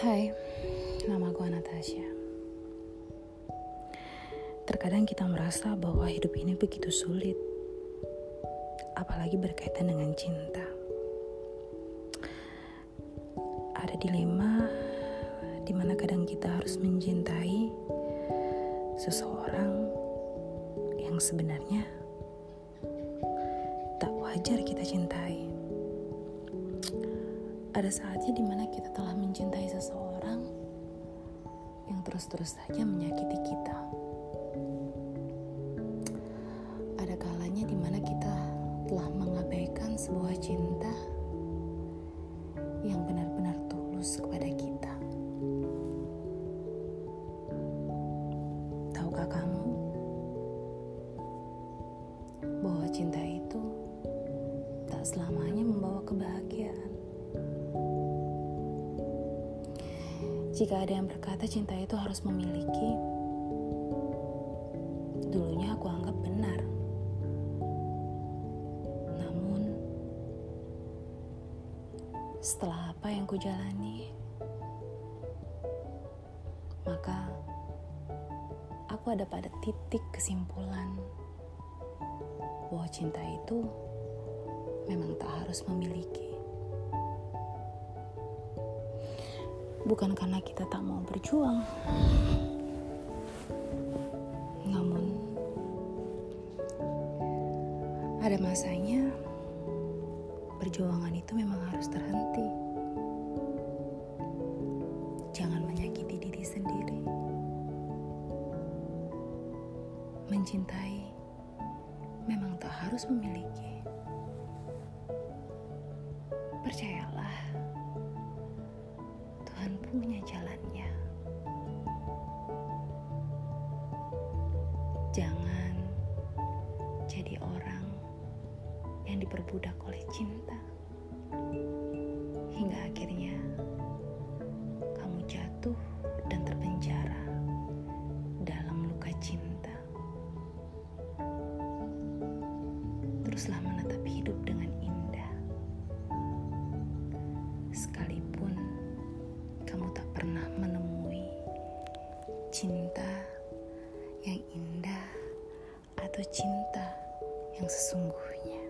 Hai, nama gue Natasha. Terkadang kita merasa bahwa hidup ini begitu sulit, apalagi berkaitan dengan cinta. Ada dilema di mana kadang kita harus mencintai seseorang yang sebenarnya tak wajar kita cintai ada saatnya di mana kita telah mencintai seseorang yang terus-terus saja menyakiti kita. Ada kalanya di mana kita telah mengabaikan sebuah cinta yang benar-benar tulus kepada kita. Tahukah kamu bahwa cinta itu tak selamanya membawa kebahagiaan? Jika ada yang berkata cinta itu harus memiliki, dulunya aku anggap benar. Namun, setelah apa yang kujalani, maka aku ada pada titik kesimpulan bahwa cinta itu memang tak harus memiliki. Bukan karena kita tak mau berjuang, namun ada masanya perjuangan itu memang harus terhenti. Jangan menyakiti diri sendiri. Mencintai memang tak harus memiliki. Percayalah jadi orang yang diperbudak oleh cinta hingga akhirnya kamu jatuh dan terpenjara dalam luka cinta. Teruslah menatap hidup dengan indah. Sekalipun kamu tak pernah menemui cinta yang indah atau cinta yang sesungguhnya.